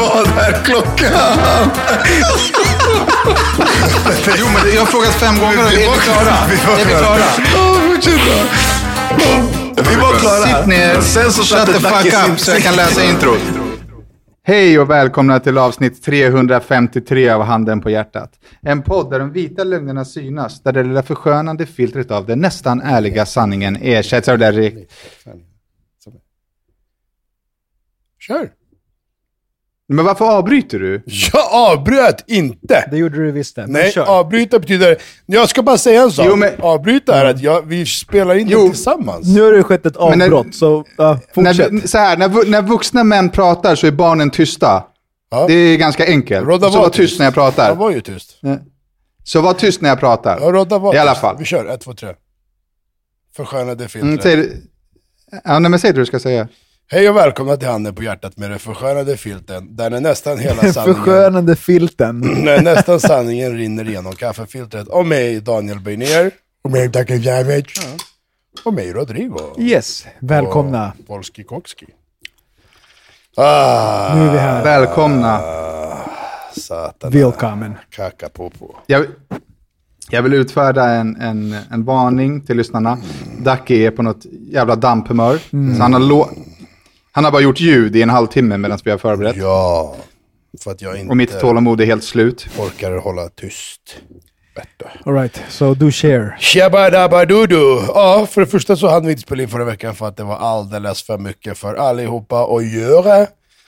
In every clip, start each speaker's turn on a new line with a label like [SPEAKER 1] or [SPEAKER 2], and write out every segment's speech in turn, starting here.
[SPEAKER 1] Vad är klockan?
[SPEAKER 2] Jo, men jag har frågat fem gånger är vi klara? Är vi klara?
[SPEAKER 1] Ja, fortsätt. Vi var klara.
[SPEAKER 2] Sitt ner,
[SPEAKER 1] Sen så
[SPEAKER 2] shut
[SPEAKER 1] satte
[SPEAKER 2] the fuck up så jag kan läsa introt. Hej och välkomna till avsnitt 353 av Handen på hjärtat. En podd där de vita lögnerna synas, där det lilla förskönande filtret av den nästan ärliga sanningen ersätts av det där
[SPEAKER 1] Kör.
[SPEAKER 2] Men varför avbryter du?
[SPEAKER 1] Jag avbröt inte.
[SPEAKER 3] Det gjorde du visst det.
[SPEAKER 1] Nej,
[SPEAKER 3] kör.
[SPEAKER 1] avbryta betyder... Jag ska bara säga en sak.
[SPEAKER 2] Jo, men-
[SPEAKER 1] Avbryta är att jag, vi spelar in
[SPEAKER 2] Jo.
[SPEAKER 1] det tillsammans.
[SPEAKER 3] Nu har det skett ett
[SPEAKER 2] Men när-
[SPEAKER 3] avbrott, så ja, fortsätt.
[SPEAKER 2] När, så här, när, när vuxna män pratar så är barnen tysta.
[SPEAKER 1] Ja.
[SPEAKER 2] Det är ganska enkelt.
[SPEAKER 1] Rodda
[SPEAKER 2] så
[SPEAKER 1] var
[SPEAKER 2] var tyst när jag pratar.
[SPEAKER 1] Jag var ju tyst.
[SPEAKER 2] Så var tyst när jag pratar.
[SPEAKER 1] Ja, Rodda var
[SPEAKER 2] I alla
[SPEAKER 1] tyst.
[SPEAKER 2] fall.
[SPEAKER 1] Vi kör, ett, två, tre. Förskönade filtret.
[SPEAKER 2] Mm, säg, ja, nej, men säg det du ska säga.
[SPEAKER 1] Hej och välkomna till Handen på hjärtat med den förskönade filten, där den nästan hela sanningen...
[SPEAKER 3] Förskönande filten.
[SPEAKER 1] när nästan sanningen rinner igenom kaffefiltret. Och mig, Daniel Böjner. Och mig, Dacke Jävic. Och mig, Rodrigo.
[SPEAKER 3] Yes, välkomna.
[SPEAKER 1] Och Polski Kokski. Ah,
[SPEAKER 3] Nu är vi här.
[SPEAKER 2] Välkomna.
[SPEAKER 1] satan.
[SPEAKER 3] Välkommen.
[SPEAKER 1] Kaka popo.
[SPEAKER 2] Jag, jag vill utfärda en, en, en varning till lyssnarna. Dacke är på något jävla damphumör. Så han har, lo- han har bara gjort ljud i en halvtimme medan vi har förberett.
[SPEAKER 1] Ja, för att jag inte
[SPEAKER 2] Och mitt tålamod är helt slut.
[SPEAKER 1] orkar hålla tyst.
[SPEAKER 3] Alright, so do share.
[SPEAKER 1] Shabadabadudu. Ja, för det första så hade vi inte spelat in förra veckan för att det var alldeles för mycket för allihopa att göra.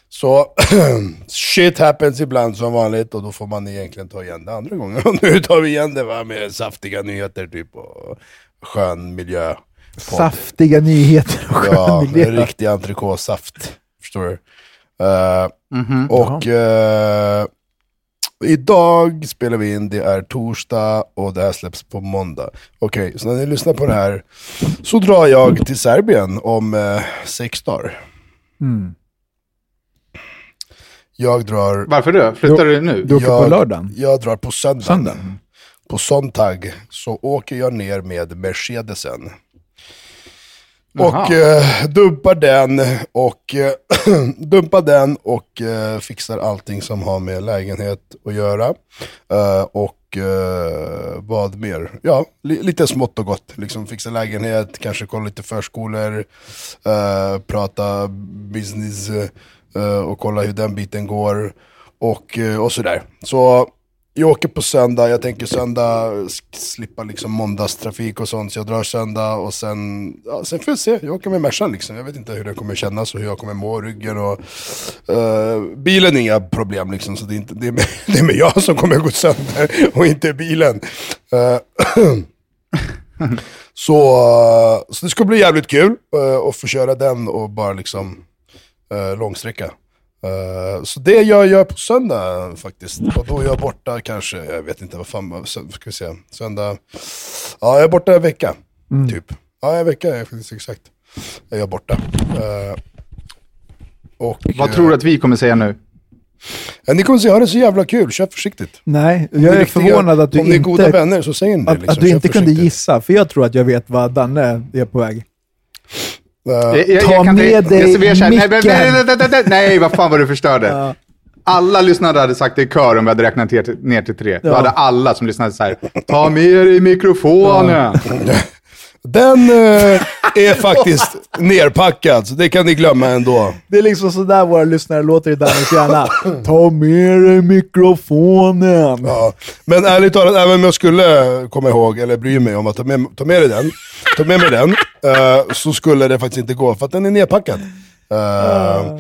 [SPEAKER 1] Så shit happens ibland som vanligt och då får man egentligen ta igen det andra gången. Och nu tar vi igen det va, med saftiga nyheter typ och skön miljö.
[SPEAKER 3] Saftiga nyheter och skön
[SPEAKER 1] Ja, riktig entrecotesaft. Förstår du? Eh, och eh, idag spelar vi in, det är torsdag och det här släpps på måndag. Okej, så när ni lyssnar på det här så drar jag till Serbien om eh, sex dagar.
[SPEAKER 3] Mm.
[SPEAKER 1] Jag drar,
[SPEAKER 2] Varför det? Flyttar du nu?
[SPEAKER 3] Du åker på
[SPEAKER 1] jag,
[SPEAKER 3] lördagen?
[SPEAKER 1] jag drar på söndag.
[SPEAKER 3] Söndagen?
[SPEAKER 1] På sonntag så åker jag ner med Mercedesen. Och eh, dumpar den och, eh, dumpar den och eh, fixar allting som har med lägenhet att göra. Eh, och eh, vad mer? Ja, li- lite smått och gott. Liksom fixa lägenhet, kanske kolla lite förskolor, eh, prata business eh, och kolla hur den biten går. Och, och sådär. Så jag åker på söndag, jag tänker söndag slippa liksom måndagstrafik och sånt, så jag drar söndag och sen, ja, sen får jag se, jag åker med Mercan liksom. Jag vet inte hur det kommer kännas och hur jag kommer må ryggen och Uh, bilen är inga problem liksom, så det är, inte, det, är med, det är med jag som kommer gå sönder och inte bilen. Uh, så, uh, så det ska bli jävligt kul att få köra den och bara liksom uh, långsträcka. Eh, så det gör jag på söndag faktiskt. Och då är jag borta kanske, jag vet inte vad fan, ska vi se, söndag. Ja, jag är borta en vecka, typ. Ja, en vecka är faktiskt exakt. Är jag borta. Eh, och,
[SPEAKER 2] Vad tror du att vi kommer säga nu?
[SPEAKER 1] Ja, ni kommer se, ha det så jävla kul, kör försiktigt.
[SPEAKER 3] Nej, jag är
[SPEAKER 1] viktiga-
[SPEAKER 3] förvånad att du
[SPEAKER 1] Om ni är goda
[SPEAKER 3] inte,
[SPEAKER 1] vänner så säger ni det.
[SPEAKER 3] att,
[SPEAKER 1] liksom,
[SPEAKER 3] att du inte kunde gissa. För jag tror att jag vet vad Danne är på väg.
[SPEAKER 2] Jag, jag,
[SPEAKER 3] Ta
[SPEAKER 2] jag
[SPEAKER 3] med
[SPEAKER 2] inte-
[SPEAKER 3] dig
[SPEAKER 2] jag här- nej, nej, nej,
[SPEAKER 3] micken.
[SPEAKER 2] nej, nej, nej, vad fan vad du förstörde.
[SPEAKER 3] Ja.
[SPEAKER 2] Alla lyssnare hade sagt det i kör om vi hade räknat ner till, ner till tre. Då
[SPEAKER 3] Ja.
[SPEAKER 2] hade alla som lyssnade så här, ta med dig mikrofonen.
[SPEAKER 1] Den eh, är faktiskt nerpackad, så det kan ni glömma ändå.
[SPEAKER 3] Det är liksom sådär våra lyssnare låter i Dannes hjärna. Ta med dig mikrofonen.
[SPEAKER 1] Ja. Men ärligt talat, även om jag skulle komma ihåg, eller bry mig om att ta med, ta med, dig den, ta med mig den, eh, så skulle det faktiskt inte gå, för att den är nedpackad. Eh,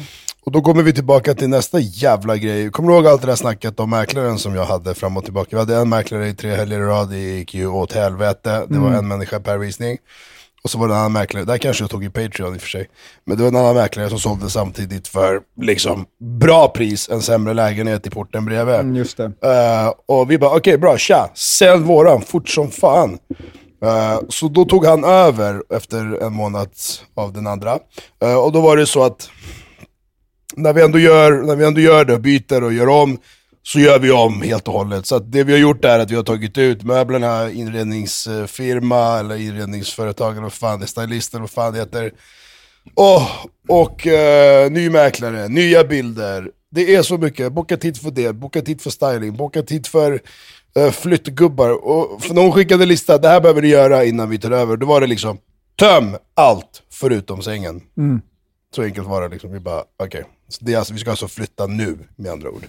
[SPEAKER 1] och då kommer vi tillbaka till nästa jävla grej. Kommer du ihåg allt det där snacket om mäklaren som jag hade fram och tillbaka? Vi hade en mäklare i tre helger i rad, det gick ju åt helvete. Det var en människa per visning. Och så var det en annan mäklare, där kanske jag tog i Patreon i och för sig. Men det var en annan mäklare som sålde samtidigt för liksom bra pris, en sämre lägenhet i porten bredvid.
[SPEAKER 3] Mm, just det.
[SPEAKER 1] Eh, och vi bara, okej bra, tja, sälj våran, fort som fan. Eh, så då tog han över efter en månad av den andra. Uh, och då var det så att när vi ändå gör, när vi ändå gör det, byter och gör om, så gör vi om helt och hållet. Så att det vi har gjort är att vi har tagit ut möblerna, inredningsfirma eller inredningsföretag eller vad fan det är, stylister, vad fan det heter. Oh, och uh, ny mäklare, nya bilder. Det är så mycket. Boka tid för det, boka tid för styling, boka tid för flyttgubbar. Och för någon skickade lista, det här behöver ni göra innan vi tar över. Då var det liksom, töm allt förutom sängen. Så enkelt var det liksom. Vi bara, okej. Så det är alltså, vi ska alltså flytta nu, med andra ord.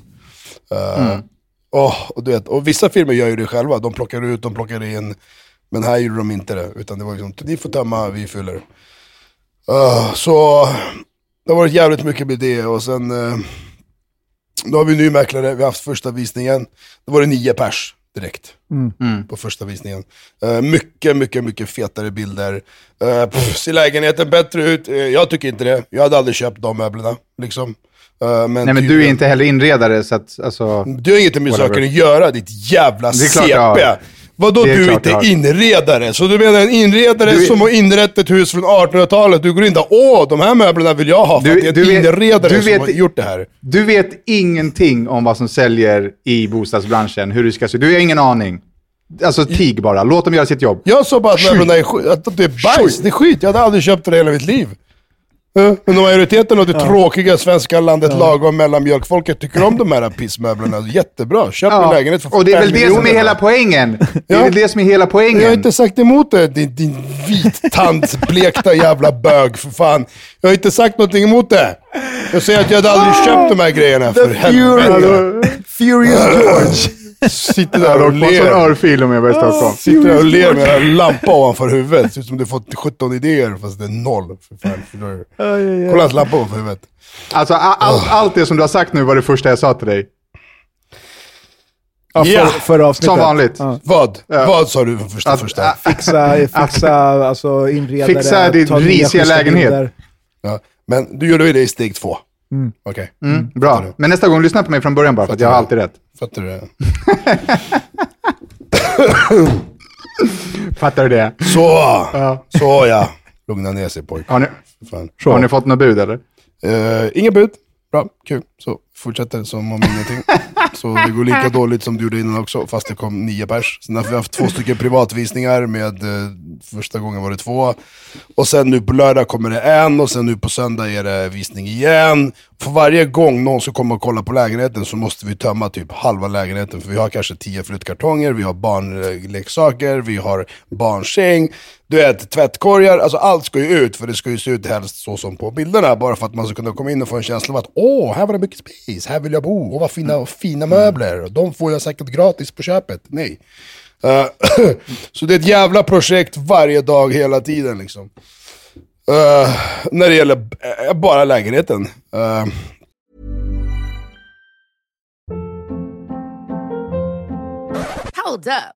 [SPEAKER 1] Uh, åh, och, du vet, och vissa firmor gör ju det själva. De plockar ut, de plockar in. Men här gjorde de inte det. Utan det var liksom, ni får tömma, vi fyller. Uh, så det har varit jävligt mycket med det. Och sen, uh, då har vi en ny mäklare, vi har haft första visningen. Då var det nio pers direkt. På första visningen. Uh, mycket, mycket, mycket fetare bilder. Uh, pff, ser lägenheten bättre ut? Uh, jag tycker inte det. Jag hade aldrig köpt de möblerna. Liksom. Uh, men
[SPEAKER 2] Nej, men du är
[SPEAKER 1] tydligen-
[SPEAKER 2] inte heller inredare, så att alltså...
[SPEAKER 1] du har inget med
[SPEAKER 2] Whatever.
[SPEAKER 1] saken att göra, ditt jävla
[SPEAKER 2] Det är klart
[SPEAKER 1] CP.
[SPEAKER 2] jag har.
[SPEAKER 1] Vadå du är inte inredare? Så du menar en inredare
[SPEAKER 2] Du
[SPEAKER 1] som har inrett ett hus från 1800-talet, du går in där, åh de här möblerna vill jag ha för
[SPEAKER 2] Du-
[SPEAKER 1] att det är en
[SPEAKER 2] vet-
[SPEAKER 1] inredare
[SPEAKER 2] du
[SPEAKER 1] som
[SPEAKER 2] vet-
[SPEAKER 1] har gjort det här.
[SPEAKER 2] Du vet ingenting om vad som säljer i bostadsbranschen, hur det ska se ut. Du har ingen aning. Alltså tig bara, låt dem göra sitt jobb.
[SPEAKER 1] Jag sa bara att möblerna är skit, att det är bajs, det är skit. Jag hade aldrig köpt det i hela mitt liv. Men majoriteten av det tråkiga svenska landet lagom mellanmjölkfolket tycker om de här pissmöblerna. Jättebra, köp en lägenhet för
[SPEAKER 2] Och det är väl det som är hela poängen. Det är
[SPEAKER 1] Ja.
[SPEAKER 2] väl det som är hela poängen.
[SPEAKER 1] Jag har inte sagt emot det, din, din vittandsblekta jävla bög för fan. Jag har inte sagt någonting emot det. Jag säger att jag hade aldrig köpt de här grejerna för helvete.
[SPEAKER 3] Furious George.
[SPEAKER 1] Sitter där och
[SPEAKER 2] har fått en
[SPEAKER 1] ler.
[SPEAKER 2] örfil om jag var i Stockholm.
[SPEAKER 1] Sitter där och ler med en lampa ovanför huvudet. Ser ut som du fått 17 idéer fast det är noll. För fan, för Kolla hans lampa ovanför huvudet.
[SPEAKER 2] Alltså, allt, allt det som du har sagt nu var det första jag sa till dig.
[SPEAKER 3] Ja,
[SPEAKER 1] Ja,
[SPEAKER 3] för, förra avsnittet.
[SPEAKER 2] Som vanligt.
[SPEAKER 3] Ja.
[SPEAKER 1] Vad? Vad sa du för första
[SPEAKER 2] Att-
[SPEAKER 1] första?
[SPEAKER 3] Fixa, fixa alltså inredare.
[SPEAKER 2] Fixa din risiga lägenhet.
[SPEAKER 1] Ja. Men du gjorde ju det i steg två. Okej,
[SPEAKER 2] Mm, bra. Men nästa gång, lyssna på mig från början bara, för att jag har alltid rätt.
[SPEAKER 1] fattar du det?
[SPEAKER 2] Fattar du det?
[SPEAKER 1] Så, så ja. Lugna ner sig pojk.
[SPEAKER 2] Har ni, har ni fått något bud eller?
[SPEAKER 1] Uh, inga bud. Bra, kul. Så fortsätter som om ingenting. Så det går lika dåligt som det gjorde innan också, fast det kom nio pers. Sen har vi haft två stycken privatvisningar med, eh, första gången var det två. Och sen nu på lördag kommer det en, och sen nu på söndag är det visning igen. För varje gång någon ska komma och kolla på lägenheten så måste vi tömma typ halva lägenheten. För vi har kanske tio flyttkartonger, vi har barnleksaker, vi har barnsäng, du vet tvättkorgar. Alltså allt ska ju ut, för det ska ju se ut helst så som på bilderna. Bara för att man ska kunna komma in och få en känsla av att åh, här var det mycket space, här vill jag bo, och vad fina, fina möbler. De får jag säkert gratis på köpet. Nej. Uh, så det är ett jävla projekt varje dag, hela tiden liksom. Uh, när det gäller uh, bara lägenheten.
[SPEAKER 4] Hold up.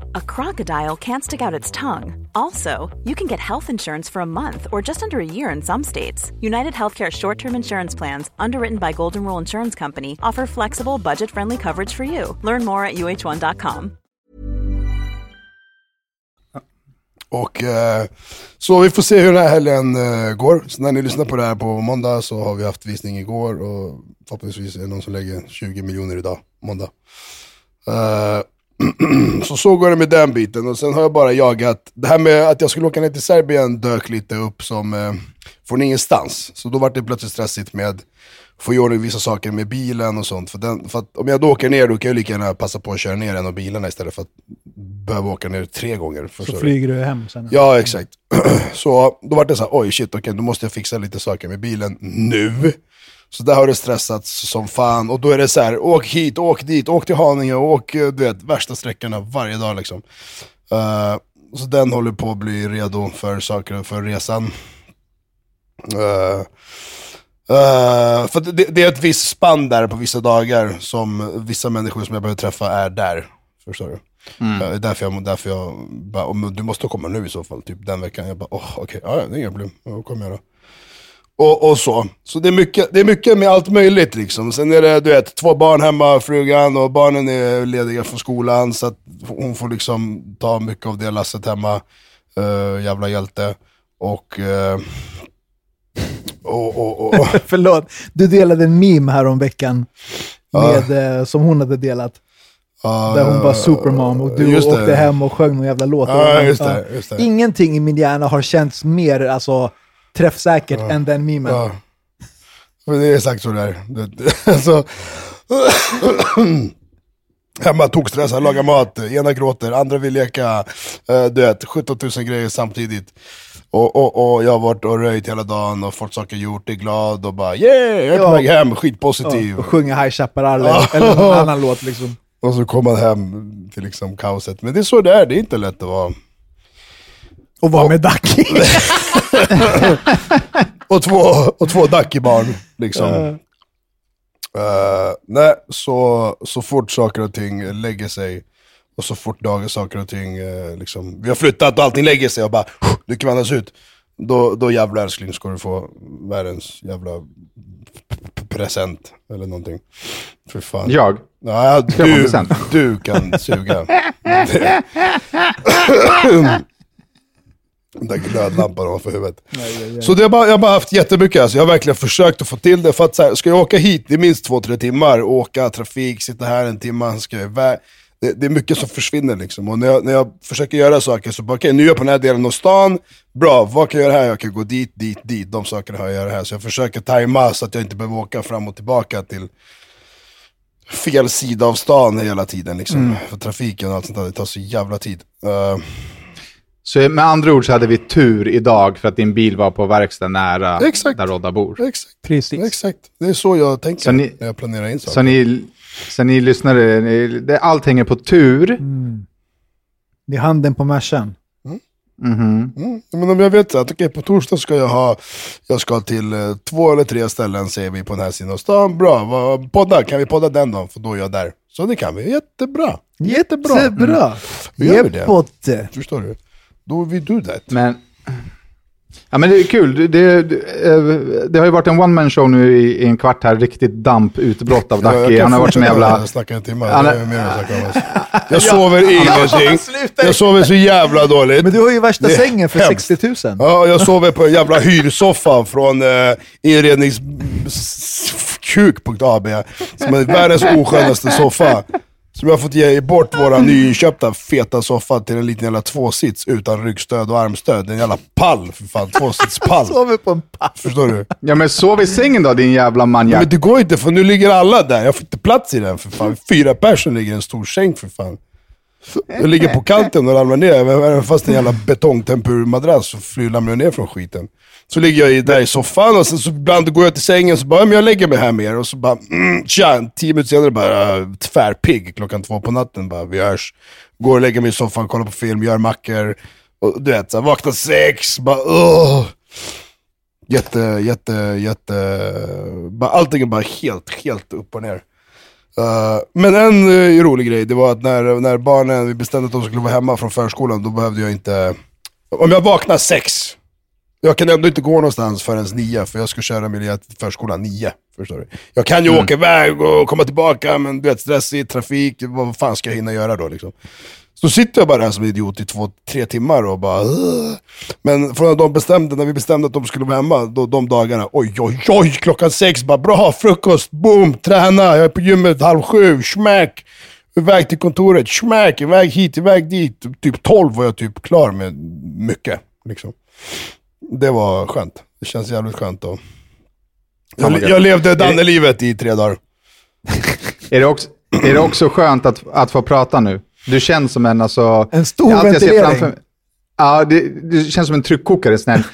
[SPEAKER 5] a crocodile can't stick out its tongue. Also, you can get health insurance for a month or just under a year in some states. United Healthcare short term insurance plans, underwritten by Golden Rule Insurance Company, offer flexible, budget friendly coverage for you. Learn more at uh1.com.
[SPEAKER 1] Och eh, så vi får se hur den här helgen eh, går. Så när ni lyssnar på det här på måndag så har vi haft visning igår och förhoppningsvis är det någon som lägger 20 miljoner idag, måndag. Eh, så så går det med den biten och sen har jag bara jagat, det här med att jag skulle åka ner till Serbien dök lite upp som eh, från ingenstans. Så då var det plötsligt stressigt med att få i ordning vissa saker med bilen och sånt. För, den, för om jag då åker ner då kan jag lika gärna passa på att köra ner en av bilarna istället för att behöva åka ner tre gånger.
[SPEAKER 3] Så
[SPEAKER 1] du?
[SPEAKER 3] flyger du hem sen.
[SPEAKER 1] Ja, exakt. Så då var det så här, oj shit, okej, då måste jag fixa lite saker med bilen nu. Så där har det stressats som fan. Och då är det så här, åk hit, åk dit, åk till Haninge, åk eh, du vet, värsta sträckorna varje dag liksom. Eh, så den håller på att bli redo för saker, för resan. Eh, eh, för det, det är ett visst spann där på vissa dagar som vissa människor som jag behöver träffa är där. Förstår du?
[SPEAKER 2] Mm.
[SPEAKER 1] Är därför jag, därför jag bara, du måste komma nu i så fall, typ den veckan. Jag bara, åh okej, ja, ja, det är inga problem, då kommer jag då. Och, och så. Så det är, mycket, det är mycket med allt möjligt liksom. Sen är det, du vet, två barn hemma, frugan och barnen är lediga från skolan. Så att hon får liksom ta mycket av det lasset hemma. Uh, jävla hjälte. Och... eh, och, och, och,
[SPEAKER 3] Förlåt, du delade en meme här om veckan med, eh, som hon hade delat.
[SPEAKER 1] ja,
[SPEAKER 3] Där hon var supermom och du
[SPEAKER 1] just det.
[SPEAKER 3] åkte hem och sjöng någon jävla låt.
[SPEAKER 1] Ja, just det, just det.
[SPEAKER 3] Ingenting i min hjärna har känts mer alltså, träffsäkert än den memen.
[SPEAKER 1] Ja. Men det är exakt så det är. Det- Alltså, hemma tokstressad, lagar mat, ena gråter, andra vill leka. eh, Du vet, 17 000 grejer samtidigt. Och, och, och jag har varit och röjt hela dagen och fått saker gjort, är glad och bara yeah, jag är på
[SPEAKER 3] Ja.
[SPEAKER 1] väg hem,
[SPEAKER 3] Ja,
[SPEAKER 1] skitpositiv.
[SPEAKER 3] och sjunga High Chaparral eller, någon annan låt liksom.
[SPEAKER 1] Och så kommer man hem till liksom kaoset. Men det är så det är, det är inte lätt att vara.
[SPEAKER 3] Och vara med Ducky.
[SPEAKER 1] Och två, och två Ducky-barn liksom. Eh, nej, så, så fort saker och ting lägger sig, och så fort dagar saker och ting, eh, liksom, vi har flyttat och allting lägger sig och bara, nu kan vi andas ut. Då, då jävlar älskling ska du få världens jävla present eller någonting. För fan.
[SPEAKER 2] Jag?
[SPEAKER 1] Ja, du, du kan suga. Den där glödlampan ovanför huvudet. Så det har bara, jag har bara haft jättemycket, alltså. jag har verkligen försökt att få till det. För att så här, ska jag åka hit, det är minst två, tre timmar, åka trafik, sitta här en timme, ska jag iväg. Det, det är mycket som försvinner liksom. Och när jag, när jag försöker göra saker så bara, okej nu är jag på den här delen av stan, bra, vad kan jag göra här? Jag kan gå dit, dit, dit, de sakerna har jag att göra här. Så jag försöker tajma så att jag inte behöver åka fram och tillbaka till fel sida av stan hela tiden. Liksom. För trafiken och allt sånt där, det tar så jävla tid. Eh,
[SPEAKER 2] Så med andra ord så hade vi tur idag för att din bil var på verkstad nära
[SPEAKER 1] Exakt.
[SPEAKER 2] där Rodda bor.
[SPEAKER 1] exakt,
[SPEAKER 3] Precis.
[SPEAKER 1] exakt. Det är så jag tänker
[SPEAKER 2] Så ni-
[SPEAKER 1] när jag planerar in saker.
[SPEAKER 2] Så ni, så ni lyssnare, ni, det, allt hänger på tur.
[SPEAKER 3] Det är handen på Mercan.
[SPEAKER 2] Mhm.
[SPEAKER 1] Mm. Men om jag vet att okej, på torsdag ska jag ha, jag ska till eh, två eller tre ställen säger vi på den här sidan av stan. Bra, vad, podda, kan vi podda den dagen? För då är jag där. Så det kan vi, jättebra. Jättebra.
[SPEAKER 3] Jättebra.
[SPEAKER 1] Då gör vi det.
[SPEAKER 3] Jeppotte.
[SPEAKER 1] Förstår du? Då vi do that.
[SPEAKER 2] Men, ja, men det är kul. Det, det, det, eh, det har ju varit en one man show nu i, i en kvart här. Riktigt damputbrott av
[SPEAKER 1] Ja, jag
[SPEAKER 2] Ducky.
[SPEAKER 1] kan
[SPEAKER 2] Han har varit som en jävla...
[SPEAKER 1] snacka en timme.
[SPEAKER 2] Han är
[SPEAKER 1] mer. Jag sover ingenting. Jag sover så jävla dåligt.
[SPEAKER 3] Men du har ju värsta
[SPEAKER 1] Det
[SPEAKER 3] sängen för
[SPEAKER 1] hemskt.
[SPEAKER 3] 60 000.
[SPEAKER 1] Ja, jag sover på en jävla hyrsoffa från eh, inredningskuk.ab. Som är världens oskönaste soffa. Som jag har fått ge bort våra nyinköpta feta soffa till en liten jävla tvåsits utan ryggstöd och armstöd. En jävla pall för fan, tvåsitspall.
[SPEAKER 3] Sover på en pass.
[SPEAKER 1] Förstår du?
[SPEAKER 2] Ja men sov i sängen då din jävla manjak.
[SPEAKER 1] Men det går inte för nu ligger alla där. Jag får inte plats i den för fan. Fyra personer ligger i en stor säng för fan. Jag ligger på kanten och ramlar ner, även fast en jävla betongtempurmadrass så flyr ramlar jag ner från skiten. Så ligger jag där i soffan och sen så ibland går jag till sängen och så bara, men jag lägger mig här mer. Och så bara, mm, tja, tio minuter senare bara äh, tvärpigg klockan två på natten. Bara, vi hörs. Går och lägger mig i soffan, kollar på film, gör mackor. Och du vet, så här, vaknar sex, bara åh. Jätte, jätte, jätte... Bara, allting är bara helt, helt upp och ner. Uh, men en uh, rolig grej, det var att när, när barnen, vi bestämde att de skulle vara hemma från förskolan, då behövde jag inte... Om jag vaknar sex, jag kan ändå inte gå någonstans förrän nio, för jag ska köra Emilia till förskolan nio. Förstår du? Jag kan ju åka iväg och komma tillbaka, men du vet, stressig trafik, vad fan ska jag hinna göra då liksom? Så sitter jag bara här som idiot i två, tre timmar och bara... "Ugh." Men från att de bestämde, när vi bestämde att de skulle vara hemma, då, de dagarna, oj oj oj, klockan sex, bara bra, frukost, boom, träna, jag är på gymmet halv sju, smack. Iväg till kontoret, smack, iväg hit, iväg dit. Typ tolv var jag typ klar med mycket. Liksom. Det var skönt. Det känns jävligt skönt.
[SPEAKER 2] Vad
[SPEAKER 1] Jag, jag levde Danne-livet i tre dagar.
[SPEAKER 2] Är, det också, är det också skönt att, att få prata nu? Du känns som en, alltså...
[SPEAKER 3] En stor ventilering.
[SPEAKER 2] Ja, det, det känns som en tryckkokare. Sån här.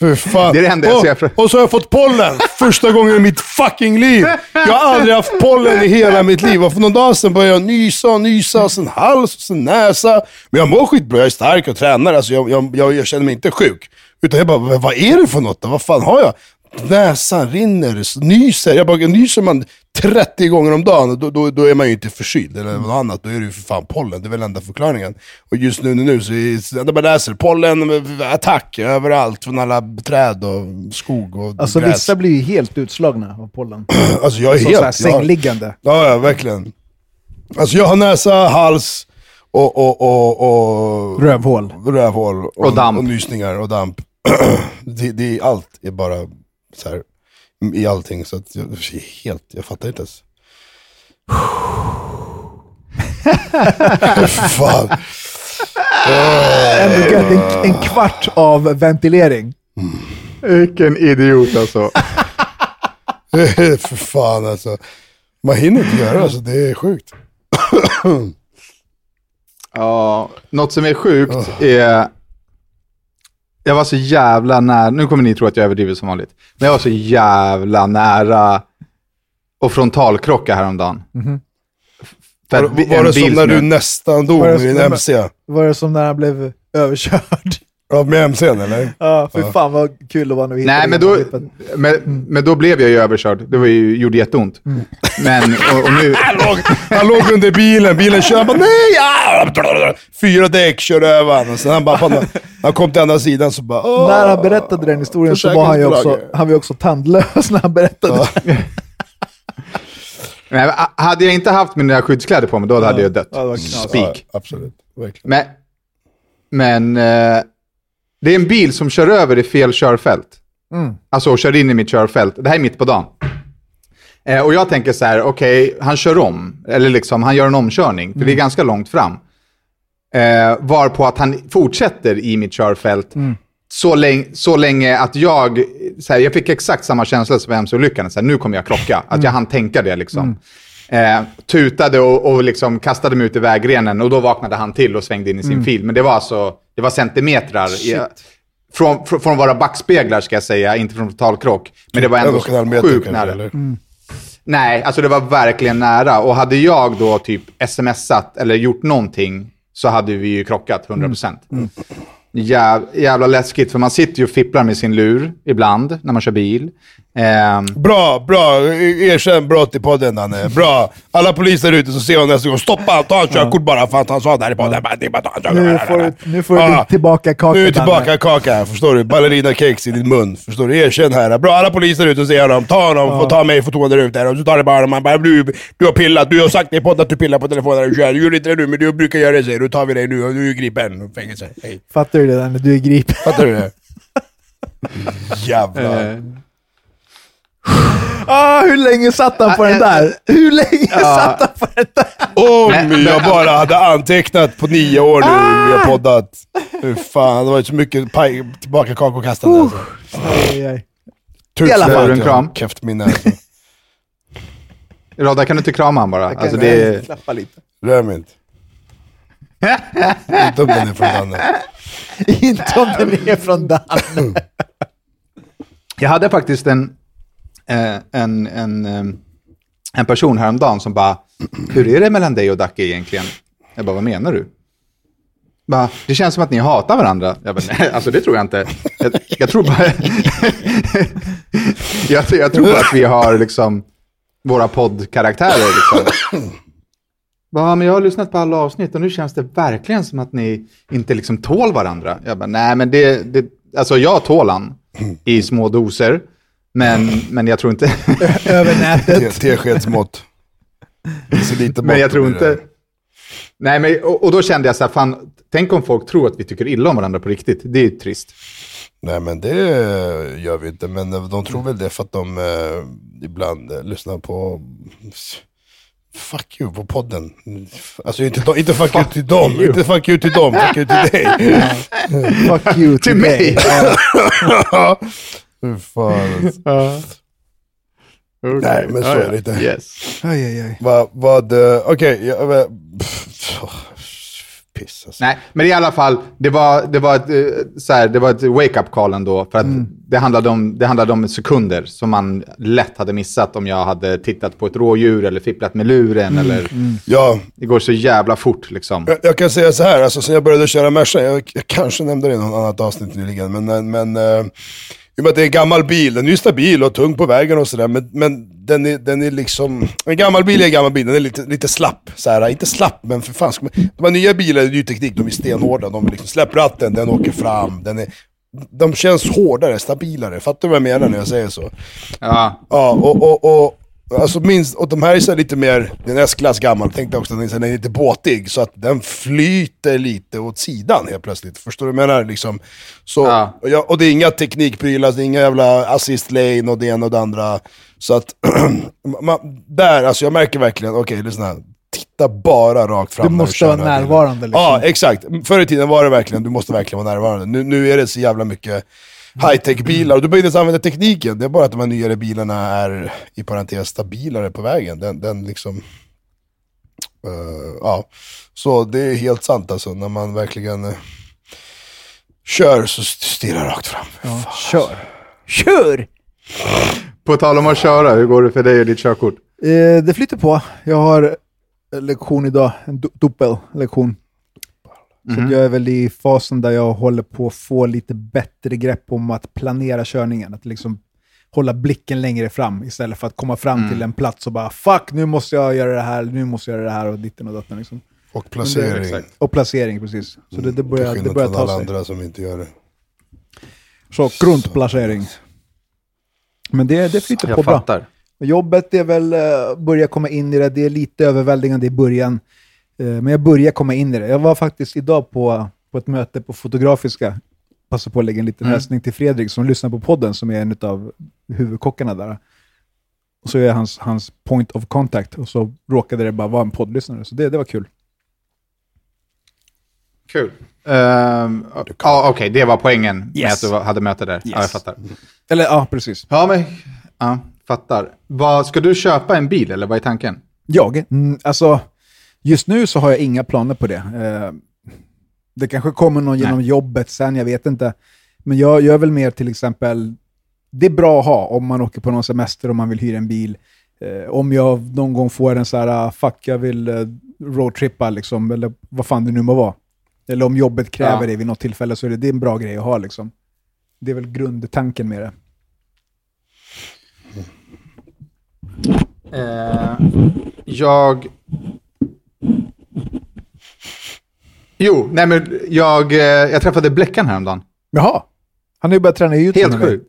[SPEAKER 1] Fy fan.
[SPEAKER 2] Det är det enda jag
[SPEAKER 1] och,
[SPEAKER 2] ser för-
[SPEAKER 1] och så har jag fått pollen. Första gången i mitt fucking liv. Jag har aldrig haft pollen i hela mitt liv. Och för någon dag sedan började jag nysa och nysa, och sen hals och sen näsa. Men jag mår skitbra, jag är stark och tränar. Alltså jag, jag, jag, jag känner mig inte sjuk. Utan jag bara, "Men vad är det för något då? Vad fan har jag? Näsan rinner, nyser. Jag bara, nyser man 30 gånger om dagen, då, då, då är man ju inte förkyld eller något annat. Då är det ju för fan pollen, det är väl enda förklaringen. Och just nu, nu så är det bara läser pollen, attack överallt, från alla träd och skog och
[SPEAKER 3] Alltså
[SPEAKER 1] gräs.
[SPEAKER 3] vissa blir ju helt utslagna av pollen.
[SPEAKER 1] Alltså jag är
[SPEAKER 3] Så,
[SPEAKER 1] helt...
[SPEAKER 3] så här, sängliggande.
[SPEAKER 1] ja, ja, verkligen. Alltså jag har näsa, hals och, och, och, och
[SPEAKER 3] Rövhål.
[SPEAKER 1] rövhål och,
[SPEAKER 2] Och damp.
[SPEAKER 1] och nysningar och damp. det, det är allt är bara så här i allting. Så att jag, helt, jag fattar inte ens. Fan.
[SPEAKER 3] Ändå gött, en, en kvart av ventilering.
[SPEAKER 2] Vilken idiot alltså.
[SPEAKER 1] För fan alltså. Man hinner inte göra det, alltså, det är sjukt.
[SPEAKER 2] Ja, något som är sjukt är... Jag var så jävla nära, nu kommer ni tro att jag överdriver som vanligt, men jag var så jävla nära att frontalkrocka häromdagen. För
[SPEAKER 1] Var, var det som när du nästan dog med din MC?
[SPEAKER 3] Var det som när han blev överkörd?
[SPEAKER 1] Ja, med MCn eller?
[SPEAKER 3] Ja, för fan vad kul det var när vi
[SPEAKER 2] Nej, men då, men, men då blev jag ju överkörd. Det var ju, gjorde jätteont. Men, och, och nu...
[SPEAKER 1] Han låg, han låg under bilen, bilen kör, han bara nej! ah!" Fyra däck, kör över honom. Sen han bara, fan, han kom till andra sidan så bara Åh!
[SPEAKER 3] När han berättade den historien så var han ju också, han var också tandlös när han berättade.
[SPEAKER 2] Men, hade jag inte haft mina skyddskläder på mig, då hade jag dött.
[SPEAKER 3] Ja, det var knas.
[SPEAKER 2] Spik.
[SPEAKER 1] Ja, absolut, verkligen.
[SPEAKER 2] Men, men eh, det är en bil som kör över i fel körfält.
[SPEAKER 3] Mm.
[SPEAKER 2] Alltså kör in i mitt körfält. Det här är mitt på dagen. Eh, och jag tänker så här, okej, han kör om. Eller liksom, han gör en omkörning. För det är ganska långt fram. Eh, varpå att han fortsätter i mitt körfält. Så, länge, så länge att jag, så här, jag fick exakt samma känsla som MC-olyckan. Så här, nu kommer jag krocka. Att jag hann tänka det liksom. Eh, tutade och, och liksom kastade mig ut i vägrenen och då vaknade han till och svängde in i sin fil. Men det var alltså, det var centimetrar. I, från, från, från våra backspeglar ska jag säga, inte från totalkrock. Men det var ändå sjukt nära.
[SPEAKER 1] eller?
[SPEAKER 2] Nej, alltså det var verkligen nära. Och hade jag då typ smsat eller gjort någonting så hade vi ju krockat 100%. Jäv, jävla läskigt, för man sitter ju och fipplar med sin lur ibland när man kör bil. Ehm,
[SPEAKER 1] Bra, bra. Erkänn brott i podden Danne. Bra. Alla poliser ute som ser honom nästa gång. Stoppa han, ta en körkort bara för att han sa det här i podden. Bara, det bara ta körkort.
[SPEAKER 3] Nu får du, nu får du
[SPEAKER 1] Ja.
[SPEAKER 3] din tillbaka kaka
[SPEAKER 1] Nu är tillbaka kaka, förstår du? Ballerina kex i din mun. Förstår du? Erkänn här. Bra, alla poliser ute och ser honom. Ta honom och ta mig foton där ute. Och så tar det bara man bara du, du har pillat. Du har sagt i podden att du pillar på telefonen när du kör. Du gjorde inte det nu, men du brukar göra det säger du. Tar vi dig nu och du är gripen. Fängelse. Hej.
[SPEAKER 3] Fattar du det Danne? Du är gripen.
[SPEAKER 1] Fattar du det? Jävlar.
[SPEAKER 2] Eh,
[SPEAKER 3] Ah, hur länge satt han på den där? Hur länge satt han på den där?
[SPEAKER 1] Om jag bara hade antecknat på nio år nu vi har poddat. Hur fan, det var så mycket paj, tillbaka kakokastande alltså. Tusen
[SPEAKER 3] I alla fall.
[SPEAKER 2] En
[SPEAKER 1] jag
[SPEAKER 2] kram.
[SPEAKER 1] har Kräft minne alltså.
[SPEAKER 2] Rodda, kan du inte krama han bara?
[SPEAKER 3] Jag kan
[SPEAKER 2] Alltså, det är...
[SPEAKER 3] klappa lite.
[SPEAKER 1] Rör mig inte. Inte om den är från Danne.
[SPEAKER 3] Inte om den är från Danne.
[SPEAKER 2] Jag hade faktiskt en, eh, Eh, en, en, eh, en person häromdagen som bara, hur är det mellan dig och Dacke egentligen? Jag bara, vad menar du? Bara, det känns som att ni hatar varandra. Jag bara, nej, alltså det tror jag inte. Jag, jag tror bara... jag, jag tror bara att vi har liksom våra poddkaraktärer. Liksom. Bara, men jag har lyssnat på alla avsnitt och nu känns det verkligen som att ni inte liksom tål varandra. Jag bara, nej men det, det alltså jag tål han i små doser. Men, men jag tror inte...
[SPEAKER 3] Över
[SPEAKER 1] Te-
[SPEAKER 3] nätet.
[SPEAKER 1] Teskedsmått.
[SPEAKER 2] Men jag tror inte... Nej, men, och, och då kände jag så här, fan, tänk om folk tror att vi tycker illa om varandra på riktigt. Det är ju trist.
[SPEAKER 1] Nej men det gör vi inte, men de tror väl det för att de eh, ibland eh, lyssnar på Fuck you på podden. Alltså inte, de, inte fuck, you till dem, inte fuck you till dem, fuck you till dig.
[SPEAKER 3] Fuck you
[SPEAKER 2] Till mig!
[SPEAKER 1] Hur fan. alltså. Nej, men så är det inte.
[SPEAKER 2] Yes.
[SPEAKER 3] Aj, aj, aj.
[SPEAKER 1] Vad, vad, eh, okej, åh, piss alltså.
[SPEAKER 2] Nej, men i alla fall, det var, det var ett, eh, så här, det var ett wake-up call ändå. För att det, handlade om, det handlade om sekunder som man lätt hade missat om jag hade tittat på ett rådjur eller fipplat med luren. Eller,
[SPEAKER 1] Ja,
[SPEAKER 2] Det går så jävla fort liksom.
[SPEAKER 1] jag, jag kan säga så här, alltså sen jag började köra Merca, jag, jag kanske nämnde det i något annat avsnitt nyligen, men, men eh, i och med att det är en gammal bil, den är ju stabil och tung på vägen och sådär, men, men den, är, den är liksom, en gammal bil är en gammal bil, den är lite, lite slapp. Så här, inte slapp, men för fan, man, de här nya bilarna, ny teknik, de är stenhårda, de liksom, släpp ratten, den åker fram, den är, de känns hårdare, stabilare, fattar du vad jag menar när jag säger så?
[SPEAKER 2] Ja,
[SPEAKER 1] Ja, och, och, och alltså minst, och de här är så här lite mer, den är S-klass gammal, tänkte jag också, den är, så här, den är lite båtig, så att den flyter lite åt sidan helt plötsligt. Förstår du vad jag menar? Liksom, så,
[SPEAKER 2] Ja.
[SPEAKER 1] och, jag, och det är inga teknikprylar, det är inga jävla assist lane och det ena och det andra. Så att, man, där, alltså jag märker verkligen, okej lyssna, här, titta bara rakt fram
[SPEAKER 3] Du måste vara närvarande liksom.
[SPEAKER 1] Ja, exakt. Förr i tiden var det verkligen, du måste verkligen vara närvarande. Nu, nu är det så jävla mycket high-tech-bilar, och du behöver inte ens använda tekniken. Det är bara att de här nyare bilarna är, i parentes, stabilare på vägen. Den, den liksom... eh, ja, så det är helt sant alltså, när man verkligen eh, kör så stirrar rakt fram.
[SPEAKER 3] Ja, kör. Kör!
[SPEAKER 2] på tal om att köra, hur går det för dig och ditt körkort?
[SPEAKER 3] Eh, det flyter på. Jag har lektion idag, en du- dubbellektion. Så att jag är väl i fasen där jag håller på att få lite bättre grepp om att planera körningen. Att liksom hålla blicken längre fram istället för att komma fram till en plats och bara fuck, nu måste jag göra det här, nu måste jag göra det här och ditten och datten. Liksom.
[SPEAKER 1] Och placering.
[SPEAKER 2] exakt.
[SPEAKER 3] Och placering, precis. Så det, det
[SPEAKER 1] Till
[SPEAKER 3] börjar, det börjar ta
[SPEAKER 1] alla
[SPEAKER 3] sig.
[SPEAKER 1] andra som inte gör det.
[SPEAKER 3] Så grundplacering. Men det, det flyter på
[SPEAKER 2] Jag
[SPEAKER 3] bra.
[SPEAKER 2] fattar.
[SPEAKER 3] Jobbet är väl, uh, börjar komma in i det. Det är lite överväldigande i början. Eh, men jag börjar komma in i det. Jag var faktiskt idag på, på ett möte på Fotografiska. Passar på att lägga en liten hälsning till Fredrik som lyssnar på podden, som är en av huvudkockarna där. Och så är jag hans, hans point of contact. Och så råkade det bara vara en poddlyssnare. Så det, det var kul.
[SPEAKER 2] Kul. Um, ja, Okej, det var poängen med
[SPEAKER 3] Yes.
[SPEAKER 2] att du hade möte där. Ja, jag
[SPEAKER 3] Yes.
[SPEAKER 2] fattar.
[SPEAKER 3] Eller ja, precis.
[SPEAKER 2] Ja, men... Ja, fattar. Vad, ska du köpa en bil eller vad är tanken?
[SPEAKER 3] Jag? Mm, alltså, just nu så har jag inga planer på det. Eh, det kanske kommer någon genom jobbet sen, jag vet inte. Men jag gör väl mer till exempel, det är bra att ha om man åker på någon semester och man vill hyra en bil. Eh, om jag någon gång får en så här, ah, fuck jag vill eh, roadtrippa liksom, eller vad fan det nu må vara. Eller om jobbet kräver
[SPEAKER 2] Ja.
[SPEAKER 3] det vid något tillfälle så är det, det är en bra grej att ha liksom. Det är väl grundtanken med det.
[SPEAKER 2] Eh, jag... Jo, nej men jag, eh, jag träffade Bleckan häromdagen.
[SPEAKER 3] Jaha, han har ju börjat träna i YouTube.
[SPEAKER 2] Helt sjukt.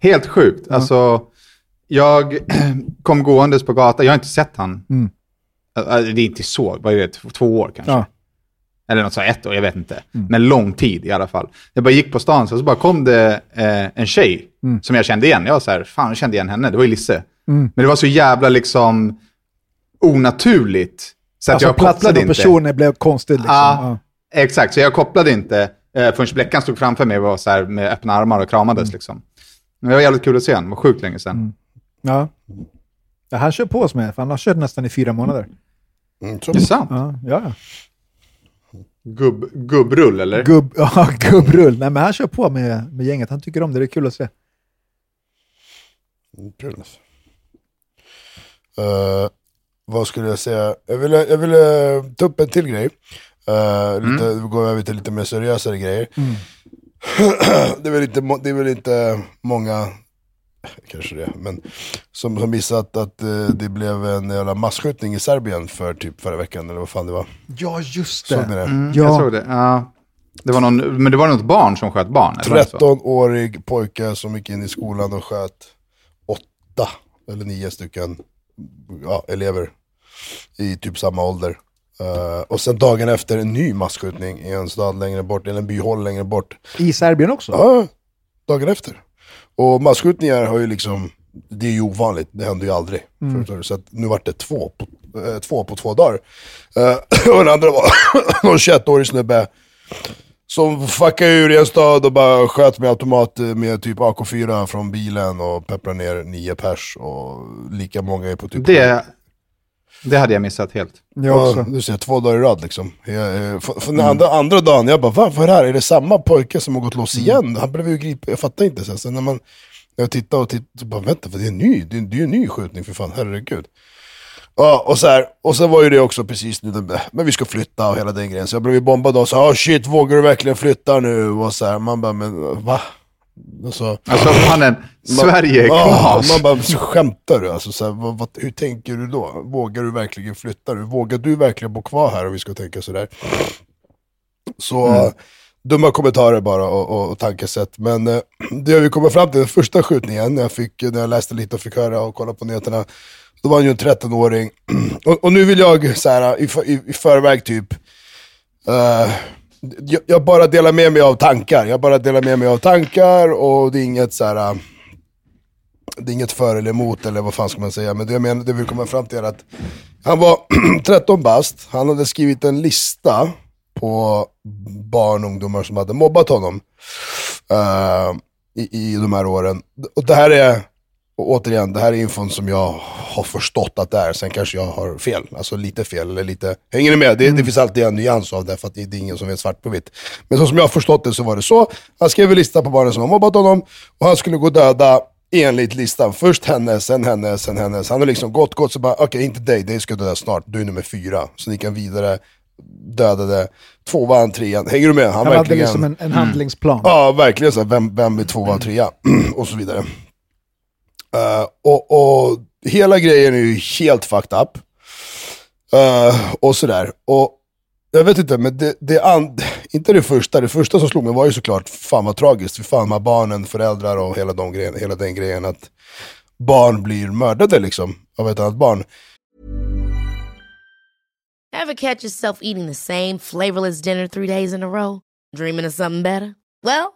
[SPEAKER 2] Helt sjukt. Alltså, jag kom gåendes på gatan. Jag har inte sett han.
[SPEAKER 3] Mm.
[SPEAKER 2] Det är inte så, vad är det, två- år kanske?
[SPEAKER 3] Ja.
[SPEAKER 2] Eller något så, här, ett år, jag vet inte. Men lång tid i alla fall. Jag bara gick på stan, så, så bara kom det eh, en tjej som jag kände igen. Jag var så här, fan jag kände igen henne, det var ju Lisse. Men det var så jävla liksom onaturligt. Så att
[SPEAKER 3] Alltså
[SPEAKER 2] jag
[SPEAKER 3] platsen
[SPEAKER 2] kopplade
[SPEAKER 3] och
[SPEAKER 2] inte.
[SPEAKER 3] personen blev konstigt liksom.
[SPEAKER 2] Ja,
[SPEAKER 3] Ja.
[SPEAKER 2] exakt. Så jag kopplade inte eh, förrän Bleckan stod framför mig och var så här med öppna armar och kramades. Liksom. Men det var jävligt kul att se honom. Det var sjukt länge sedan.
[SPEAKER 3] Ja. ja. Han kör på oss med, för han har kört nästan i fyra månader.
[SPEAKER 1] Mm.
[SPEAKER 2] Det är sant.
[SPEAKER 3] Ja, ja.
[SPEAKER 2] Gubb, gubbrull, eller?
[SPEAKER 3] Gubb, ja, gubbrull. Nej, men han kör på med, med gänget. Han tycker om det. Det är kul att se.
[SPEAKER 1] Mm, Kul. alltså. Vad skulle jag säga? Jag ville, jag ville ta upp en till grej. Uh, lite, Vi går över till lite mer seriösare grejer. det, är väl inte, det är väl inte många, kanske det, men som, som missat att eh, det blev en jävla masskjutning i Serbien för typ förra veckan, eller vad fan det var.
[SPEAKER 3] Ja, just
[SPEAKER 1] Såg ni det?
[SPEAKER 2] Mm,
[SPEAKER 3] Ja.
[SPEAKER 2] Jag såg det. Ja. det var någon, men det var något barn som sköt barn? Eller var det så?
[SPEAKER 1] 13-årig pojke som gick in i skolan och sköt åtta eller nio stycken ja, elever i typ samma ålder. Eh, och sen dagen efter en ny masskjutning i en stad längre bort, eller en byhåll längre bort.
[SPEAKER 3] I Serbien också?
[SPEAKER 1] Ja, dagen efter. Och masskjutningar har ju liksom, det är ju ovanligt, det händer ju aldrig. Förut. Så nu vart det två på, eh, två på två dagar. Eh, och den andra var någon 21-årig snubbe som fuckade ur i en stad och bara sköt med automat med typ AK4 från bilen och pepprade ner nio pers och lika många är på typ...
[SPEAKER 2] Det, det hade jag missat helt.
[SPEAKER 3] Jag också.
[SPEAKER 1] Ja, du ser, två dagar i rad liksom. Jag, eh, för, för den andra, andra dagen, jag bara, Va, vad är det här? Är det samma pojke som har gått loss igen? Han blev ju gripen, jag fattar inte. Sen, sen när man, jag tittar och tittar, så bara, vänta, för det är en ny, det är, det är en ny skjutning för fan, herregud. Ja, och så här, och sen var ju det också precis nu, men vi ska flytta och hela den grejen. Så jag blev ju bombad och sa, oh, shit, vågar du verkligen flytta nu? Och så här, man bara, men va? Alltså,
[SPEAKER 2] Alltså mannen, Sverige är knas.
[SPEAKER 1] man bara, skämtar du? Alltså, så här, vad, vad, hur tänker du då? Vågar du verkligen flytta? Du? Vågar du verkligen bo kvar här om vi ska tänka sådär? Så
[SPEAKER 2] Mm.
[SPEAKER 1] dumma kommentarer bara och, och, och tankesätt. Men eh, det vi kommer fram till, den första skjutningen, när jag, fick, när jag läste lite och fick höra och kolla på nyheterna, då var han ju en 13-åring. och, och nu vill jag så här, i, i, i förväg typ, eh, jag, jag bara delar med mig av tankar. Jag bara delar med mig av tankar och det är inget så här. Äh, det är inget för eller emot eller vad fan ska man säga. Men det jag menar, det vi kommer fram till är att han var 13 bast, han hade skrivit en lista på barn och ungdomar som hade mobbat honom uh, i, i de här åren. Och det här är, och återigen, det här är infon som jag har förstått att det är. Sen kanske jag har fel, alltså lite fel eller lite, hänger ni med? Det, det finns alltid en nyans av det för att det, det är ingen som vet svart på vitt. Men så som jag har förstått det så var det så. Han skrev en lista på barnen som har mobbat honom och han skulle gå och döda enligt listan. Först henne, sen henne, sen hennes. Han har liksom gått, gått, så bara okej inte dig, dig ska döda snart. Du är nummer fyra. Så ni kan vidare, dödade tvåan, trean. Hänger du med? Han,
[SPEAKER 3] Han hade
[SPEAKER 1] verkligen...
[SPEAKER 3] liksom en, en handlingsplan.
[SPEAKER 1] Ja, verkligen så vem, vem är tvåa och trea? och så vidare. Uh, och, och hela grejen är ju helt fucked up. Uh, och sådär. Och jag vet inte, men det, det and, inte det första. Det första som slog mig var ju såklart, fan vad tragiskt. För fan de här barnen, föräldrar och hela, de grejen, hela den grejen. Att barn blir mördade liksom, av ett annat barn.
[SPEAKER 4] Have catch yourself eating the same flavorless dinner three days in a row? Dreaming of something better? Well,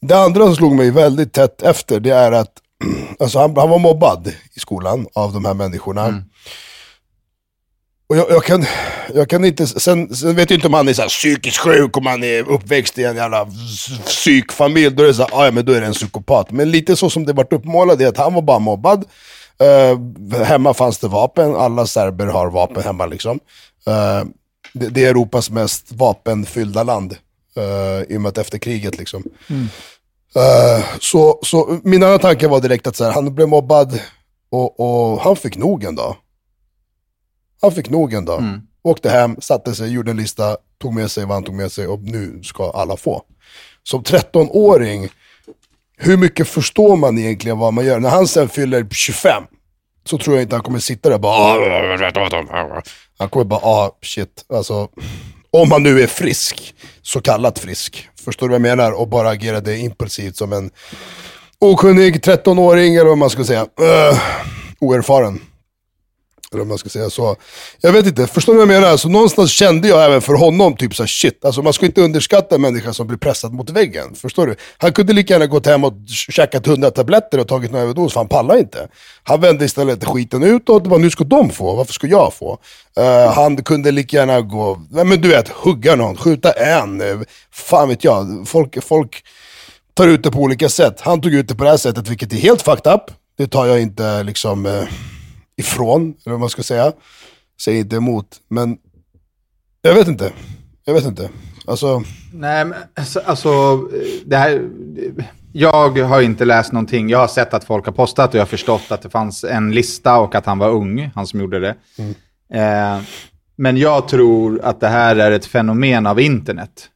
[SPEAKER 1] Det andra som slog mig väldigt tätt efter, det är att alltså han, han var mobbad i skolan av de här människorna. Och jag, jag, kan, jag kan inte, sen, sen vet jag inte om han är så psykiskt sjuk, om han är uppväxt i en jävla psykfamilj, då är det så här, "Ah, ja men då är det en psykopat. Men lite så som det vart uppmålat är att han var bara mobbad. Eh, hemma fanns det vapen, alla serber har vapen hemma liksom. Eh, det, det är Europas mest vapenfyllda land. Uh, I och med att efter kriget liksom. Eh, så, så min andra tanke var direkt att så här, han blev mobbad och, och han fick nog en dag. Han fick nog en dag. Åkte hem, satte sig, gjorde en lista, tog med sig vad han tog med sig och nu ska alla få. Som 13-åring, hur mycket förstår man egentligen vad man gör? När han sen fyller 25, så tror jag inte han kommer sitta där och bara... "Ah." Han kommer bara, ah shit. Alltså, om man nu är frisk, så kallat frisk. Förstår du vad jag menar? Och bara agerade impulsivt som en okunnig 13-åring, eller vad man ska säga. Uh, oerfaren. Eller om man ska säga så. Jag vet inte, förstår ni vad jag menar? Så någonstans kände jag även för honom, typ så här, shit. Alltså man ska inte underskatta en människa som blir pressad mot väggen. Förstår du? Han kunde lika gärna gått hem och käkat 100 tabletter och tagit en överdos, för han pallar inte. Han vände istället skiten utåt, bara, nu ska de få, varför ska jag få? Uh, han kunde lika gärna gå, nej men du vet, hugga någon, skjuta en, eh, fan vet jag. Folk, folk tar ut det på olika sätt. Han tog ut det på det här sättet, vilket är helt fucked up. Det tar jag inte liksom Uh, ifrån, eller vad man ska säga. Säger inte emot, men jag vet inte. Jag vet inte. Alltså,
[SPEAKER 2] Nej, men alltså, alltså det här, jag har inte läst någonting. Jag har sett att folk har postat och jag har förstått att det fanns en lista och att han var ung, han som gjorde det. Eh, men jag tror att det här är ett fenomen av internet.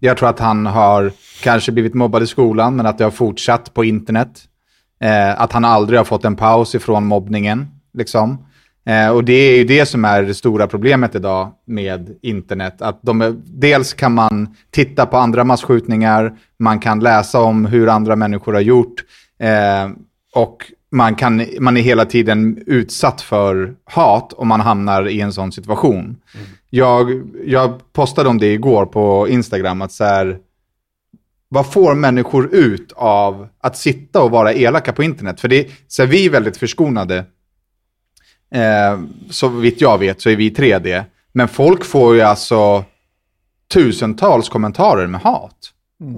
[SPEAKER 2] Jag tror att han har kanske blivit mobbad i skolan, men att det har fortsatt på internet. Eh, att han aldrig har fått en paus ifrån mobbningen. Liksom. Eh, och det är ju det som är det stora problemet idag med internet. Att de, är- dels kan man titta på andra massskjutningar, man kan läsa om hur andra människor har gjort eh, och man, kan, man är hela tiden utsatt för hat om man hamnar i en sån situation. Jag, jag postade om det igår på Instagram, att så här, vad får människor ut av att sitta och vara elaka på internet? För det, så är vi väldigt förskonade. Eh, så vitt jag vet så är vi 3D. Men folk får ju alltså tusentals kommentarer med hat.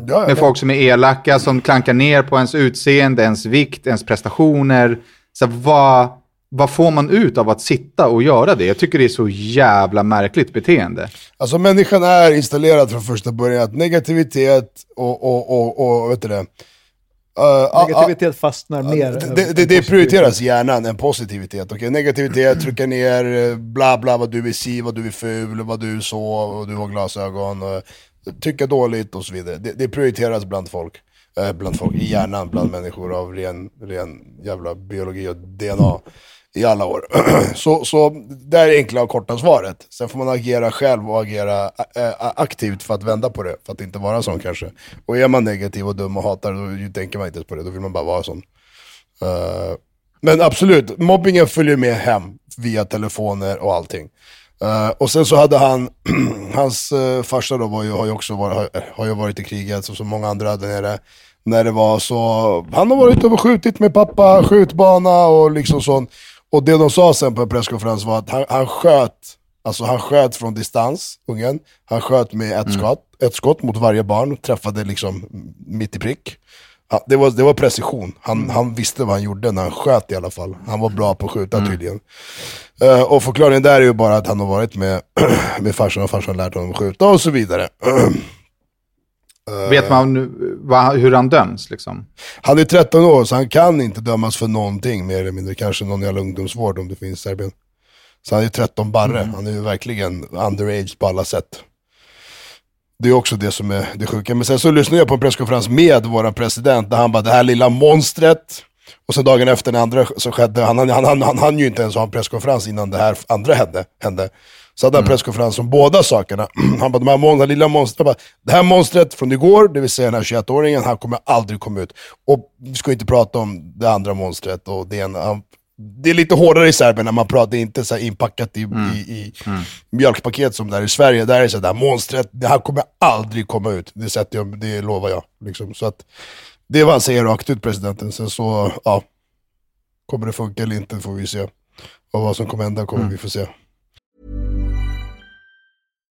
[SPEAKER 1] ja,
[SPEAKER 2] Med
[SPEAKER 1] ja.
[SPEAKER 2] folk som är elaka, som klankar ner på ens utseende, ens vikt, ens prestationer. Så vad, vad får man ut av att sitta och göra det? Jag tycker det är så jävla märkligt beteende.
[SPEAKER 1] Alltså människan är installerad från första början att negativitet och, och, och, och vet du det? Uh,
[SPEAKER 3] Negativitet fastnar mer.
[SPEAKER 1] det, det, det, prioriteras hjärnan än positivitet. okej? Negativitet, trycka ner, eh, bla bla vad du är si, vad du är ful, vad du är så, och du har glasögon, och, tycka dåligt och så vidare. Det, det prioriteras bland folk. Bland folk, i hjärnan, bland människor av ren, ren jävla biologi och DNA i alla år. så, så det är det enkla och korta svaret. Sen får man agera själv och agera äh, aktivt för att vända på det, för att inte vara sån kanske. Och är man negativ och dum och hatar, då tänker man inte ens på det, då vill man bara vara sån. Uh, men absolut, mobbingen följer med hem via telefoner och allting. Uh, och sen så hade han, hans uh, farsa då var ju, har ju också varit, har, har ju varit i kriget, som så många andra där nere. När det var så, han har varit och skjutit med pappa, skjutbana och liksom sånt. Och det de sa sen på en presskonferens var att han, han sköt, alltså han sköt från distans, ungen. Han sköt med ett, skott, ett skott mot varje barn, träffade liksom mitt i prick. Ja, det, var, det var precision. Han, han visste vad han gjorde när han sköt i alla fall. Han var bra på att skjuta tydligen. Eh, och förklaringen där är ju bara att han har varit med, med farsan och farsan har lärt honom att skjuta och så vidare.
[SPEAKER 2] Vet man vad, hur han döms liksom?
[SPEAKER 1] Han är 13 år så han kan inte dömas för någonting mer eller mindre. Kanske någon jävla ungdomsvård om det finns i Serbien. Så han är 13 barre. Han är ju verkligen underage på alla sätt. Det är också det som är det sjuka. Men sen så lyssnade jag på en presskonferens med våran president där han bara, det här lilla monstret. Och sen dagen efter när andra så skedde, han, han, han, han, han ju inte ens ha en presskonferens innan det här andra hände. hände. Så hade han en presskonferens om båda sakerna. Han bara, de här mon- det lilla monstret, bara, det här monstret från igår, det vill säga den här 21-åringen, han kommer aldrig komma ut. Och vi ska inte prata om det andra monstret och det ena. Han, det är lite hårdare i Serbien när man pratar, det är inte så här inpackat i, i, i mjölkpaket som där i Sverige. Där är det så där, monstret, det här kommer aldrig komma ut. Det, sätter jag, det lovar jag. Liksom. Så att, det är vad han säger rakt ut, presidenten. Sen så, ja. Kommer det funka eller inte får vi se. Och vad som kommer hända kommer vi få se.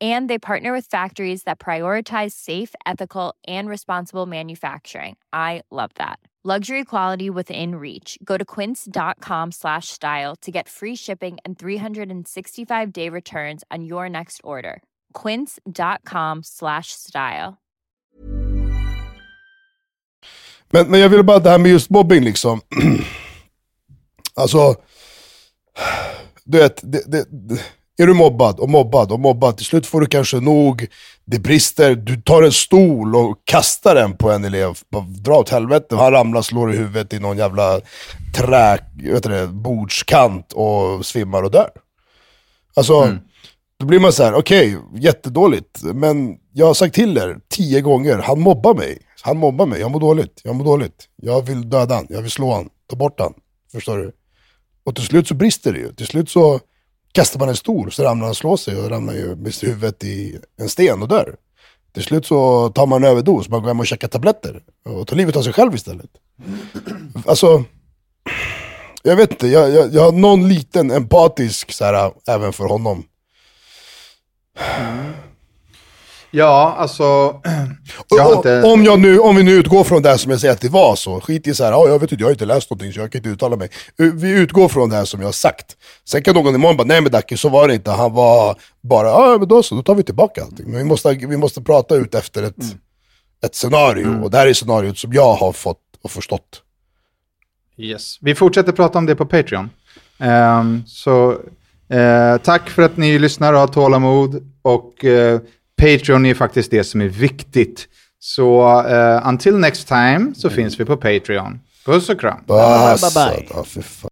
[SPEAKER 6] And they partner with factories that prioritize safe, ethical, and responsible manufacturing. I love that. Luxury quality within reach. Go to quince.com slash style to get free shipping and 365 day returns on your next order. Quince.com slash style.
[SPEAKER 1] Men, men jag vill bara det här med just mobbing liksom. alltså, du vet, det, det, det, är du mobbad och mobbad och mobbad, till slut får du kanske nog, det brister, du tar en stol och kastar den på en elev, bara dra åt helvete, han ramlar, slår i huvudet i någon jävla trä, vet du det, bordskant och svimmar och dör. Alltså, då blir man så här: okej, jättedåligt, men jag har sagt till er tio gånger, han mobbar mig. Han mobbar mig, jag mår dåligt, jag mår dåligt. Jag vill döda han, jag vill slå han, ta bort han. Förstår du? Och till slut så brister det ju. Till slut så kastar man en stol, så ramlar han och slår sig och ramlar ju med huvudet i en sten och dör. Till slut så tar man en överdos, man går hem och käkar tabletter och tar livet av sig själv istället. Alltså, jag vet inte, jag, jag, jag har någon liten empatisk så här, även för honom. Mm.
[SPEAKER 2] Ja, alltså... Jag inte...
[SPEAKER 1] Om, jag nu, om vi nu utgår från det här som jag säger att det var så, skit i så här, "Ja, jag vet inte, jag har inte läst någonting så jag kan inte uttala mig. Vi utgår från det här som jag har sagt. Sen kan någon imorgon bara, nej men Dacke, så var det inte, han var bara, ja men då så, då tar vi tillbaka allting. Men vi måste, vi måste prata ut efter ett, ett scenario, och det här är scenariot som jag har fått och förstått.
[SPEAKER 2] Yes. Vi fortsätter prata om det på Patreon. Ehm, så eh, tack för att ni lyssnar och har tålamod. Och eh, Patreon är faktiskt det som är viktigt. Så eh, until next time så finns vi på Patreon. Puss och kram.
[SPEAKER 1] Basta,
[SPEAKER 3] bye, bye.
[SPEAKER 1] fan.